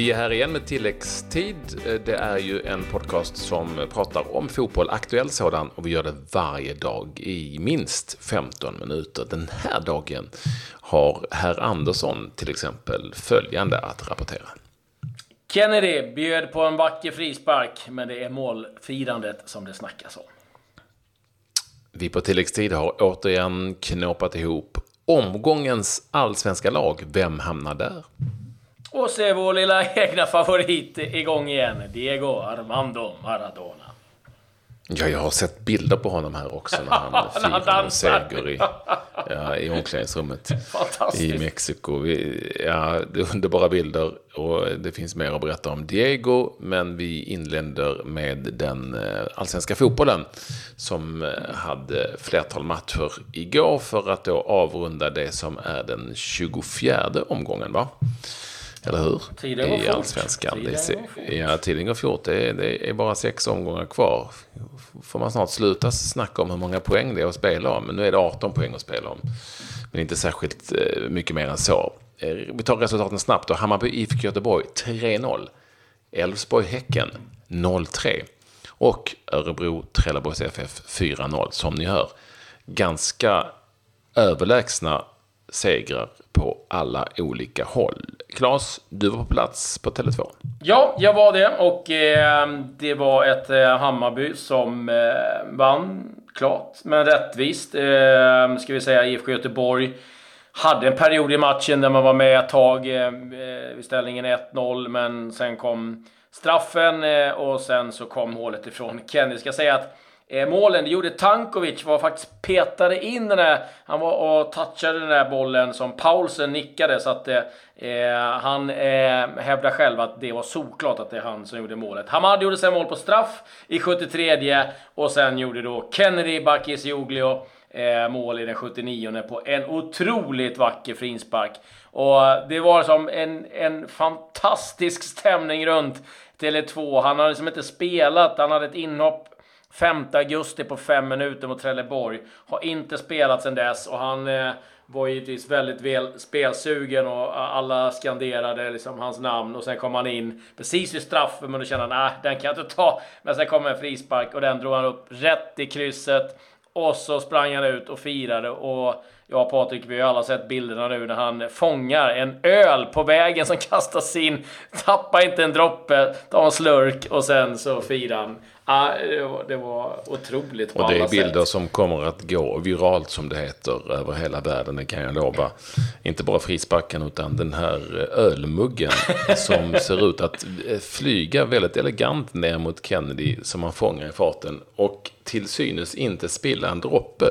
Vi är här igen med tilläggstid. Det är ju en podcast som pratar om fotboll, aktuell sådan, och vi gör det varje dag i minst 15 minuter. Den här dagen har herr Andersson till exempel följande att rapportera. Kennedy bjöd på en vacker frispark, men det är målfirandet som det snackas om. Vi på tilläggstid har återigen knåpat ihop omgångens allsvenska lag. Vem hamnar där? Och är vår lilla egna favorit igång igen. Diego Armando Maradona. Ja, jag har sett bilder på honom här också när han firar en seger i, ja, i omklädningsrummet i Mexiko. Vi, ja, det är underbara bilder och det finns mer att berätta om Diego. Men vi inländer med den eh, allsvenska fotbollen som eh, hade flertal matcher igår för att då avrunda det som är den 24 omgången. va? Eller hur? Tiden går I allsvenskan. Tiden går fort. Ja, tiden går fort. Det är, det är bara sex omgångar kvar. Får man snart sluta snacka om hur många poäng det är att spela om. Men nu är det 18 poäng att spela om. Men inte särskilt eh, mycket mer än så. Eh, Vi tar resultaten snabbt då. Hammarby IFK Göteborg 3-0. Elfsborg-Häcken 0-3. Och Örebro Trelleborgs FF 4-0. Som ni hör, ganska överlägsna segrar på alla olika håll. Claes, du var på plats på Tele2. Ja, jag var det och eh, det var ett eh, Hammarby som eh, vann klart, men rättvist. Eh, ska vi säga IFK Göteborg hade en period i matchen där man var med ett tag eh, eh vid ställningen 1-0, men sen kom straffen eh, och sen så kom hålet ifrån Kenny. Ska säga att Eh, målen, det gjorde Tankovic, var faktiskt petade in den där, han var och touchade den där bollen som Paulsen nickade så att eh, eh, han eh, hävdar själv att det var såklart att det är han som gjorde målet. Hamad gjorde sen mål på straff i 73 och sen gjorde då Kennedy Bakircioglu eh, mål i den 79 på en otroligt vacker frispark. Och det var som en, en fantastisk stämning runt Tele2. Han hade liksom inte spelat, han hade ett inhopp 5 augusti på fem minuter mot Trelleborg. Har inte spelat sedan dess och han eh, var givetvis väldigt väl spelsugen och alla skanderade liksom hans namn och sen kom han in precis vid straffen men då kände han nej, den kan jag inte ta. Men sen kom en frispark och den drog han upp rätt i krysset och så sprang han ut och firade och Ja Patrik, vi har alla sett bilderna nu när han fångar en öl på vägen som kastas in. Tappar inte en droppe, tar en slurk och sen så firar han. Ah, det, var, det var otroligt på Och det alla är bilder sätt. som kommer att gå viralt som det heter över hela världen, det kan jag lova. Inte bara frisparken utan den här ölmuggen som ser ut att eh, flyga väldigt elegant ner mot Kennedy som man fångar i farten och till synes inte spilla en droppe.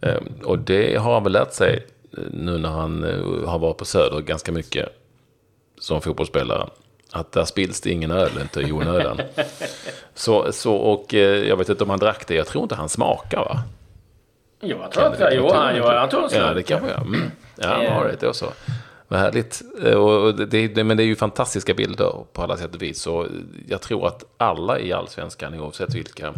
Eh, Och det har han väl lärt sig eh, nu när han eh, har varit på Söder ganska mycket som fotbollsspelare. Att där spills det ingen öl, inte i onödan. Så, så, och eh, jag vet inte om han drack det. Jag tror inte han smakar va? Jo, jag tror att jo, han, jo, han tog en slurk. Ja, det kanske jag. Mm. Ja, all right, då så. Vad härligt. Och det, det, men det är ju fantastiska bilder på alla sätt och vis. Så jag tror att alla i allsvenskan, oavsett vilka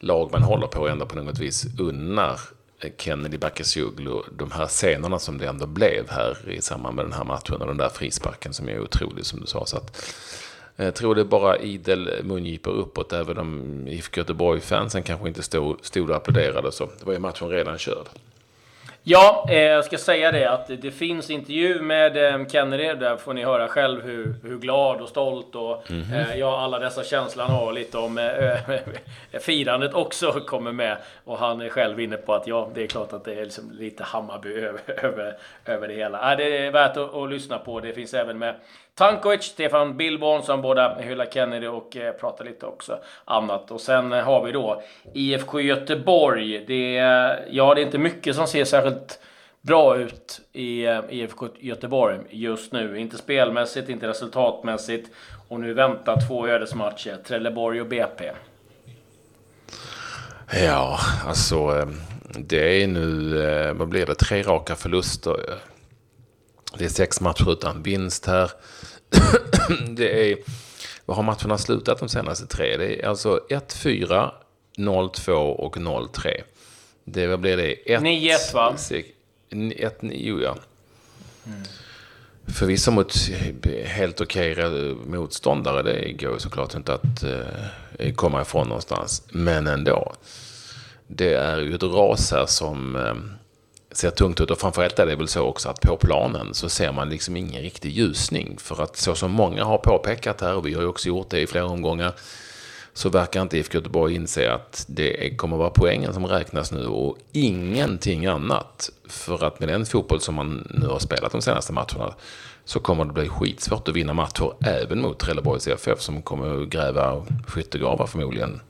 lag man håller på, ändå på något vis unnar Eh, Kennedy Bakircioglu de här scenerna som det ändå blev här i samband med den här matchen och den där frisparken som är otrolig som du sa. Så att, jag tror det är bara idel mungipor uppåt, även om IFK Göteborg-fansen kanske inte stod, stod och applåderade. Så det var ju matchen redan körd. Ja, eh, jag ska säga det att det finns intervju med eh, Kennedy. Där får ni höra själv hur, hur glad och stolt och eh, ja, alla dessa känslor han har lite om eh, firandet också kommer med. Och han är själv inne på att ja, det är klart att det är liksom lite Hammarby över, över, över det hela. Äh, det är värt att, att lyssna på. Det finns även med Tankovic, Stefan Billborn som båda hyllar Kennedy och eh, pratar lite också annat. Och sen eh, har vi då IFK Göteborg. Det är, ja, det är inte mycket som ser särskilt bra ut i eh, IFK Göteborg just nu. Inte spelmässigt, inte resultatmässigt. Och nu väntar två ödesmatcher, Trelleborg och BP. Ja, alltså eh, det är nu, eh, vad blir det, tre raka förluster. Det är sex matcher utan vinst här. Det är, vad har matcherna slutat de senaste tre? Det är alltså 1-4, 0-2 och 0-3. Det, vad blir det? 1, 9-1, va? 1, 9, ja. Förvisso mot helt okej motståndare, det går ju såklart inte att eh, komma ifrån någonstans. Men ändå. Det är ju ett ras här som eh, ser tungt ut och framförallt är det väl så också att på planen så ser man liksom ingen riktig ljusning. För att så som många har påpekat här, och vi har ju också gjort det i flera omgångar, så verkar inte IFK Göteborg inse att det kommer vara poängen som räknas nu och ingenting annat. För att med den fotboll som man nu har spelat de senaste matcherna så kommer det bli skitsvårt att vinna matcher även mot Trelleborgs FF som kommer att gräva skyttegravar förmodligen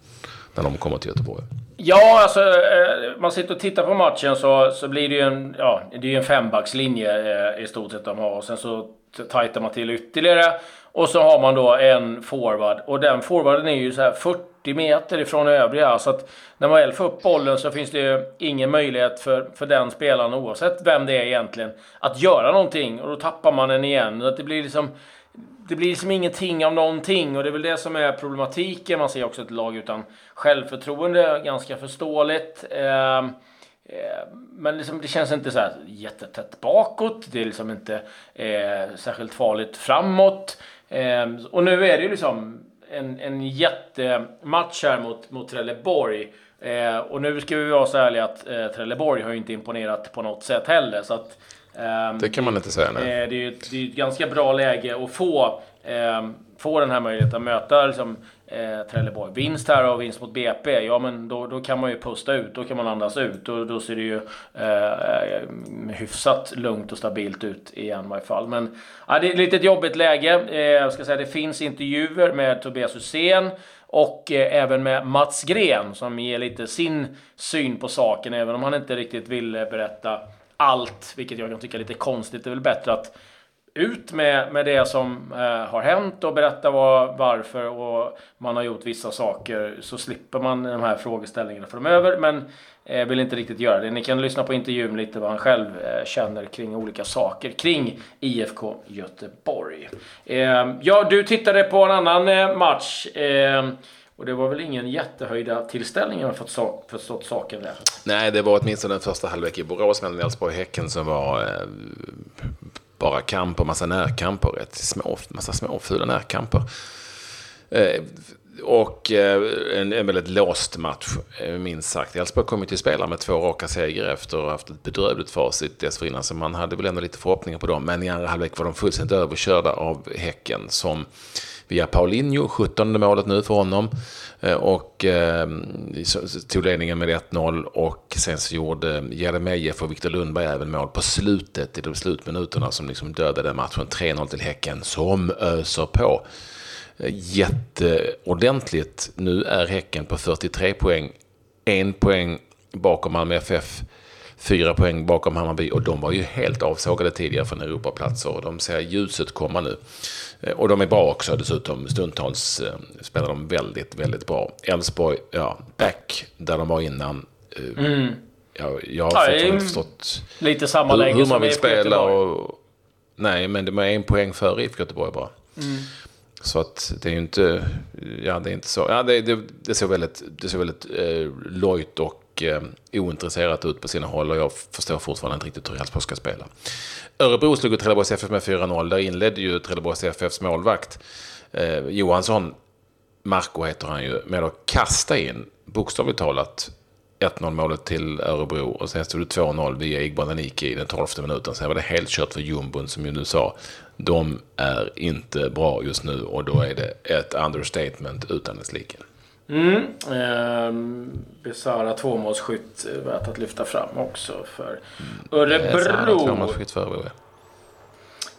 när de kommer till Göteborg. Ja, alltså eh, man sitter och tittar på matchen så, så blir det ju en, ja, det är en fembackslinje eh, i stort sett de har. Och sen så tajtar man till ytterligare. Och så har man då en forward. Och den forwarden är ju så här 40 meter ifrån övriga. Så att när man väl får upp bollen så finns det ju ingen möjlighet för, för den spelaren, oavsett vem det är egentligen, att göra någonting. Och då tappar man den igen. Så att det blir liksom det blir liksom ingenting av någonting och det är väl det som är problematiken. Man ser också ett lag utan självförtroende, ganska förståeligt. Eh, eh, men liksom, det känns inte så här jättetätt bakåt. Det är liksom inte eh, särskilt farligt framåt. Eh, och nu är det ju liksom en, en jättematch här mot, mot Trelleborg. Eh, och nu ska vi vara så ärliga att eh, Trelleborg har ju inte imponerat på något sätt heller. Så att det kan man inte säga. Nej. Eh, det, är ett, det är ett ganska bra läge att få, eh, få den här möjligheten att möta liksom, eh, Trelleborg. Vinst här och vinst mot BP, ja men då, då kan man ju pusta ut, då kan man andas ut. Och då ser det ju eh, hyfsat lugnt och stabilt ut igen i varje fall. Men ja, det är ett litet jobbigt läge. Eh, jag ska säga det finns intervjuer med Tobias Hysén och eh, även med Mats Gren som ger lite sin syn på saken, även om han inte riktigt vill berätta allt, vilket jag kan tycka är lite konstigt. Det är väl bättre att ut med, med det som eh, har hänt och berätta vad, varför och man har gjort vissa saker så slipper man de här frågeställningarna framöver. Men eh, vill inte riktigt göra det. Ni kan lyssna på intervjun lite vad han själv eh, känner kring olika saker kring IFK Göteborg. Eh, ja, du tittade på en annan eh, match. Eh, och det var väl ingen jättehöjda tillställning om jag förstått, förstått saken där. Nej, det var åtminstone den första halvlek i Borås mellan Elfsborg och Häcken som var eh, bara kamp och massa närkamper. Rätt små, massa små fula närkamper. Eh, och eh, en, en väldigt låst match, eh, minst sagt. Elfsborg kom ju till spela med två raka segrar efter att ha haft ett bedrövligt facit dessförinnan. Så man hade väl ändå lite förhoppningar på dem. Men i andra halvlek var de fullständigt överkörda av Häcken som via Paulinho, 17 målet nu för honom. Eh, och eh, tog ledningen med 1-0 och sen så gjorde Jeremejeff och Viktor Lundberg även mål på slutet i de slutminuterna som liksom dödade matchen. 3-0 till Häcken som öser på. Eh, jätteordentligt. Nu är Häcken på 43 poäng. En poäng bakom Malmö FF fyra poäng bakom Hammarby och de var ju helt avsågade tidigare från Europaplatser och de ser ljuset komma nu. Eh, och de är bra också dessutom. Stundtals eh, spelar de väldigt, väldigt bra. Elfsborg, ja, back där de var innan. Eh, mm. Ja, jag har fortfarande förstått lite samma hur, läge hur man vill spela. Och, nej, men de är en poäng före IFK Göteborg bara. Mm. Så att det är ju inte, ja det är inte så, ja det, det, det ser väldigt, det ser väldigt eh, lojt och eh, ointresserat ut på sina håll och jag förstår fortfarande inte riktigt hur Elfsborg ska spela. Örebro slog Trelleborgs FF med 4-0. Där inledde ju Trelleborgs FFs målvakt eh, Johansson, Marco heter han ju, med att kasta in, bokstavligt talat, 1-0 målet till Örebro och sen stod det 2-0 via Igbananiki Aniki i den 12 minuten. Sen var det helt kört för jumbon som ju nu sa. De är inte bra just nu och då är det ett understatement utan dess like. Mm. Eh, Besara tvåmålsskytt värt att lyfta fram också för Örebro. Tvåmålsskytt för Örebro,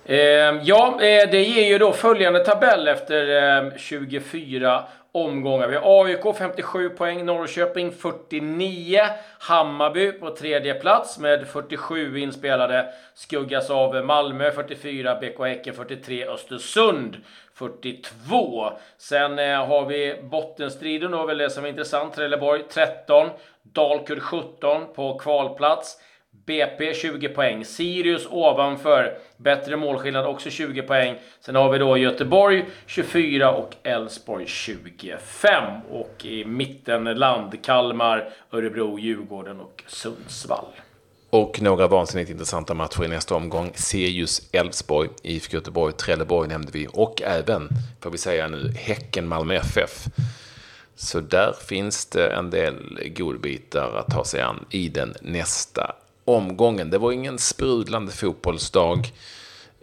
eh, ja, eh, det ger ju då följande tabell efter 24 ehm, omgångar. Vi har AIK 57 poäng, Norrköping 49, Hammarby på tredje plats med 47 inspelade. Skuggas av Malmö 44, BK Häcken 43, Östersund 42. Sen eh, har vi bottenstriden då, väl det som är intressant. Trelleborg 13, Dalkurd 17 på kvalplats. BP 20 poäng. Sirius ovanför. Bättre målskillnad, också 20 poäng. Sen har vi då Göteborg 24 och Elfsborg 25. Och i mitten land Kalmar, Örebro, Djurgården och Sundsvall. Och några vansinnigt intressanta matcher i nästa omgång. Sirius Elfsborg, IFK Göteborg, Trelleborg nämnde vi. Och även, får vi säga nu, Häcken Malmö FF. Så där finns det en del godbitar att ta sig an i den nästa omgången. Det var ingen sprudlande fotbollsdag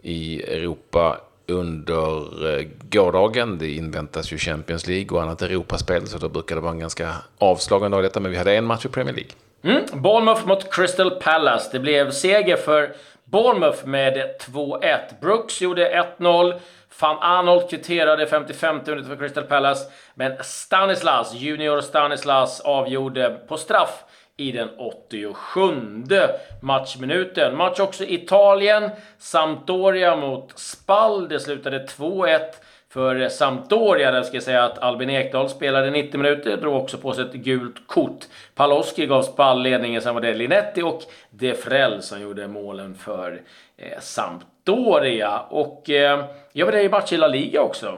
i Europa under eh, gårdagen. Det inväntas ju Champions League och annat Europaspel, så då brukar det vara en ganska avslagen dag detta. Men vi hade en match i Premier League. Mm. Bournemouth mot Crystal Palace. Det blev seger för Bournemouth med 2-1. Brooks gjorde 1-0. Van Arnold kvitterade 55 minuter för Crystal Palace. Men Stanislas, Junior Stanislas, avgjorde på straff i den 87 matchminuten. Match också Italien. Sampdoria mot Spal. Det slutade 2-1 för Sampdoria. Där ska jag säga att Albin Ekdal spelade 90 minuter, drog också på sig ett gult kort. Paloski gav Spal ledningen, sen var det Linetti och Defrell som gjorde målen för eh, Sampdoria. Och eh, jag var där i match i La Liga också.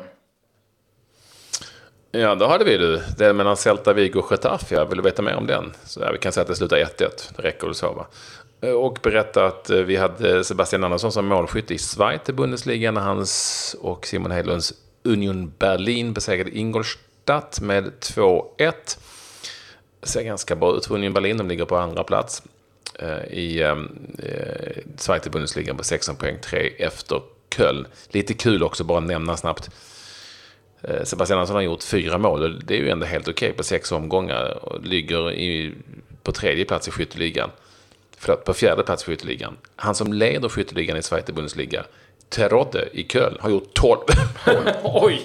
Ja, då hade vi du. Det mellan Celta Vigo och Getafe. Vill du veta mer om den? Så ja, vi kan säga att det slutar 1-1. Det räcker väl så va? Och berätta att eh, vi hade Sebastian Andersson som målskytt i Schweiz i Bundesliga när hans och Simon Hedlunds Union Berlin besegrade Ingolstadt med 2-1. Ser ganska bra ut för Union Berlin. De ligger på andra plats eh, i ehm, eh, Schweiz i Bundesliga på 16 poäng, 3 efter Köln. Lite kul också, bara nämna snabbt. Eh, Sebastian Andersson har gjort fyra mål. Det är ju ändå helt okej okay på sex omgångar. Och ligger i, på tredje plats i skytteligan. Förlåt, på fjärde plats i skytteligan. Han som leder skytteligan i Schweiz Bundesliga, Terodde i Köln, har gjort 12 mål Oj,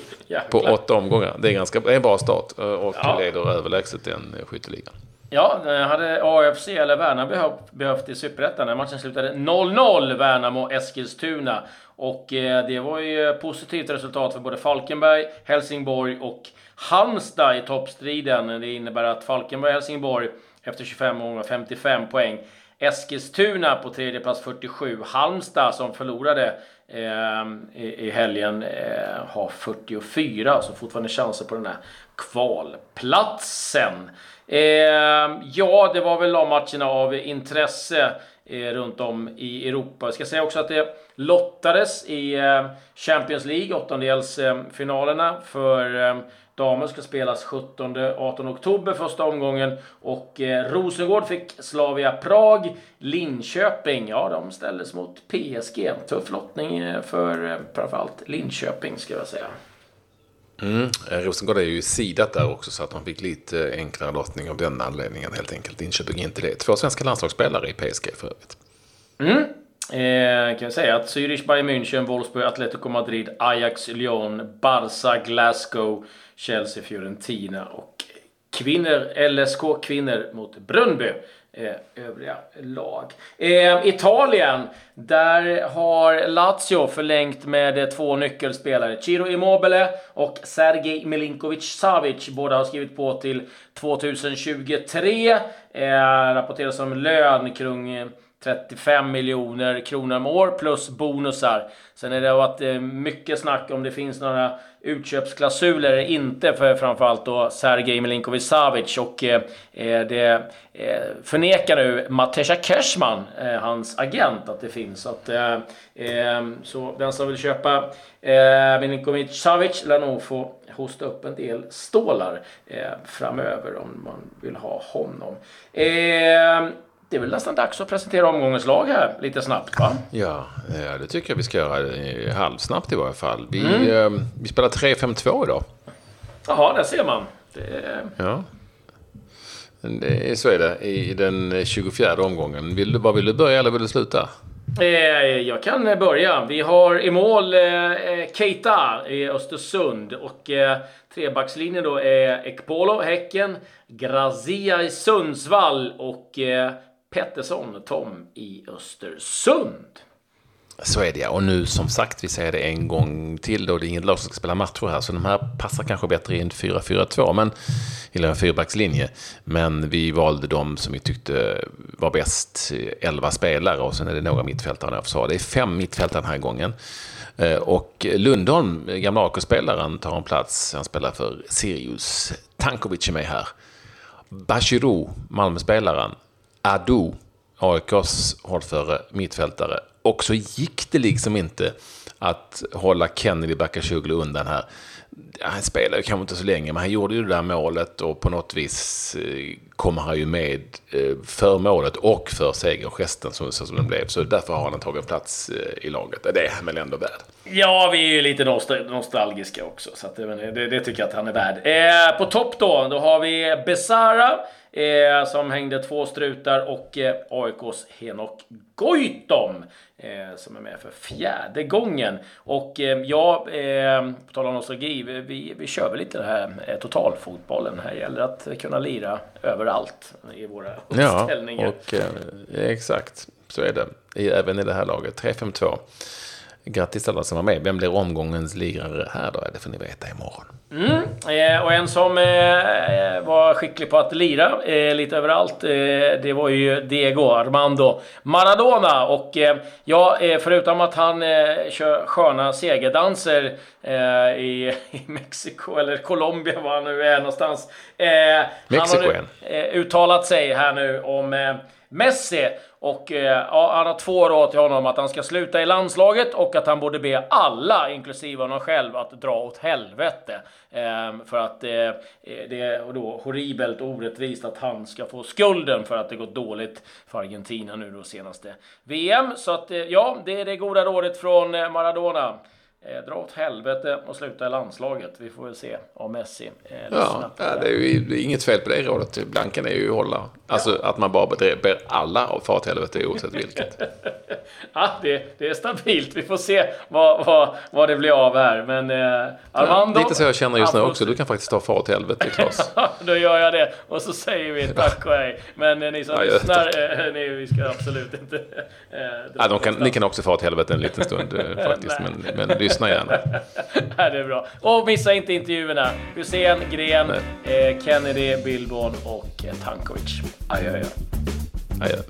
på åtta omgångar. Det är, ganska, det är en bra start eh, och ja. leder överlägset den skytteligan. Ja, hade AFC eller Värnamo behövt, behövt i Superettan. När matchen slutade 0-0 Värnamo-Eskilstuna. Och eh, det var ju eh, positivt resultat för både Falkenberg, Helsingborg och Halmstad i toppstriden. Det innebär att Falkenberg och Helsingborg efter 25 omgångar 55 poäng. Eskilstuna på tredje plats 47. Halmstad som förlorade eh, i, i helgen eh, har 44, så fortfarande chanser på den här kvalplatsen. Eh, ja, det var väl de matcherna av intresse Eh, runt om i Europa. Jag ska säga också att det lottades i eh, Champions League, åttondelsfinalerna för eh, damer ska spelas 17-18 oktober första omgången och Rosengård fick Slavia Prag. Linköping, ja de ställdes mot PSG. Tuff lottning för framförallt Linköping ska jag säga. Mm. Eh, Rosengård är ju sidat där också så att de fick lite eh, enklare lottning av den anledningen helt enkelt. Linköping inte det. Två svenska landslagsspelare i PSG för övrigt. Mm. Eh, kan jag säga att Zürich, Bayern München, Wolfsburg, Atletico Madrid, Ajax, Lyon, Barca, Glasgow, Chelsea, Fiorentina och kvinnor, LSK kvinnor mot Brönnby. Eh, övriga lag. Eh, Italien, där har Lazio förlängt med eh, två nyckelspelare. Ciro Immobile och Sergej Milinkovic Savic. Båda har skrivit på till 2023. Eh, rapporteras om lön kring eh, 35 miljoner kronor om år plus bonusar. Sen är det varit eh, mycket snack om det finns några utköpsklausuler eller inte för framförallt då Sergej Milinkovic Savic och eh, eh det eh, förnekar nu Matesha Cashman, eh, hans agent, att det finns. Så, att, eh, eh, så den som vill köpa eh, Milinkovic Savic lär nog få hosta upp en del stålar eh, framöver om man vill ha honom det är väl nästan dags att presentera omgångens lag här lite snabbt va? Ja, det tycker jag vi ska göra halvsnabbt i varje fall. Vi, mm. eh, vi spelar 3-5-2 idag. Jaha, där ser man. Det... Ja. Det, så är det i den 24 omgången. Vill du, var vill du börja eller vill du sluta? Eh, jag kan börja. Vi har i mål eh, Keita i Östersund och eh, trebackslinjen då är Ekpolo, Häcken, Grazia i Sundsvall och eh, Pettersson, Tom i Östersund. Så är det Och nu som sagt, vi säger det en gång till då. Det är inget lag som ska spela matcher här. Så de här passar kanske bättre i en 4-4-2. Men, eller en fyrbackslinje. Men vi valde de som vi tyckte var bäst. 11 spelare och sen är det några mittfältare jag sa. Det är fem mittfältare den här gången. Eh, och Lundholm, gamla AK-spelaren, tar en plats. Han spelar för Sirius. Tankovic är med här. Bashirou, Malmöspelaren, Adu, AIKs hållföre mittfältare. Och så gick det liksom inte att hålla Kennedy Bakashuglu undan här. Han spelade ju kanske inte så länge, men han gjorde ju det där målet och på något vis eh, kommer han ju med eh, för målet och för segergesten som, som den blev. Så därför har han tagit plats eh, i laget. Det är han väl ändå värd. Ja, vi är ju lite nostalgiska också, så det, det, det, tycker jag att han är värd. Eh, på topp då, då har vi Besara eh, som hängde två strutar och eh, AIKs Henok Goitom eh, som är med för fjärde gången. Och eh, ja, eh, på tal om nostalgi, vi, vi, vi kör väl lite den här eh, totalfotbollen. Här gäller att kunna lira överallt i våra uppställningar. Ja, och, eh, exakt så är det. Även i det här laget. 3-5-2. Grattis alla som var med. Vem blir omgångens lirare här då? Det får ni veta imorgon. Mm. Eh, och en som eh, var skicklig på att lira eh, lite överallt, eh, det var ju Diego Armando Maradona. Och eh, ja, eh, förutom att han kör sköna segerdanser i, i Mexiko, eller Colombia var han nu är någonstans. Mexiko han har uttalat sig här nu om Messi. Och eh, ja, han har två råd till honom att han ska sluta i landslaget och att han borde be alla, inklusive honom själv, att dra åt helvete. Ehm, för att eh, eh det är då horribelt orättvist att han ska få skulden för att det gått dåligt för Argentina nu då senaste VM. Så att eh, ja, det är det goda rådet från Maradona. Eh, dra åt helvete och sluta i landslaget. Vi får väl se om Messi eh, ja, ja, det. är ju det är inget fel på det rådet. Blanken är ju att hålla. Alltså ja. att man bara ber alla att fara åt helvete oavsett vilket. ja, det, det är stabilt. Vi får se vad, vad, vad det blir av här. Men eh, Armando... Ja, lite så jag känner just nu också. Du kan faktiskt ta fara åt helvete, Klas. Då gör jag det. Och så säger vi tack och hej. Men eh, ni som ja, lyssnar, eh, ni, vi ska absolut inte... Eh, ja, de kan, ni kan också fara åt helvete en liten stund eh, faktiskt. men, men lyssna gärna. ja, det är bra. Och missa inte intervjuerna. Hussein, Gren, eh, Kennedy, Billborn och eh, Tankovic. Adjö, adjö. Adjö.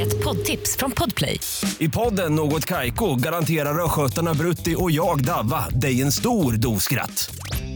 Ett poddtips från Podplay. I podden Något Kaiko garanterar östgötarna Brutti och jag, Davva, dig en stor dos skratt.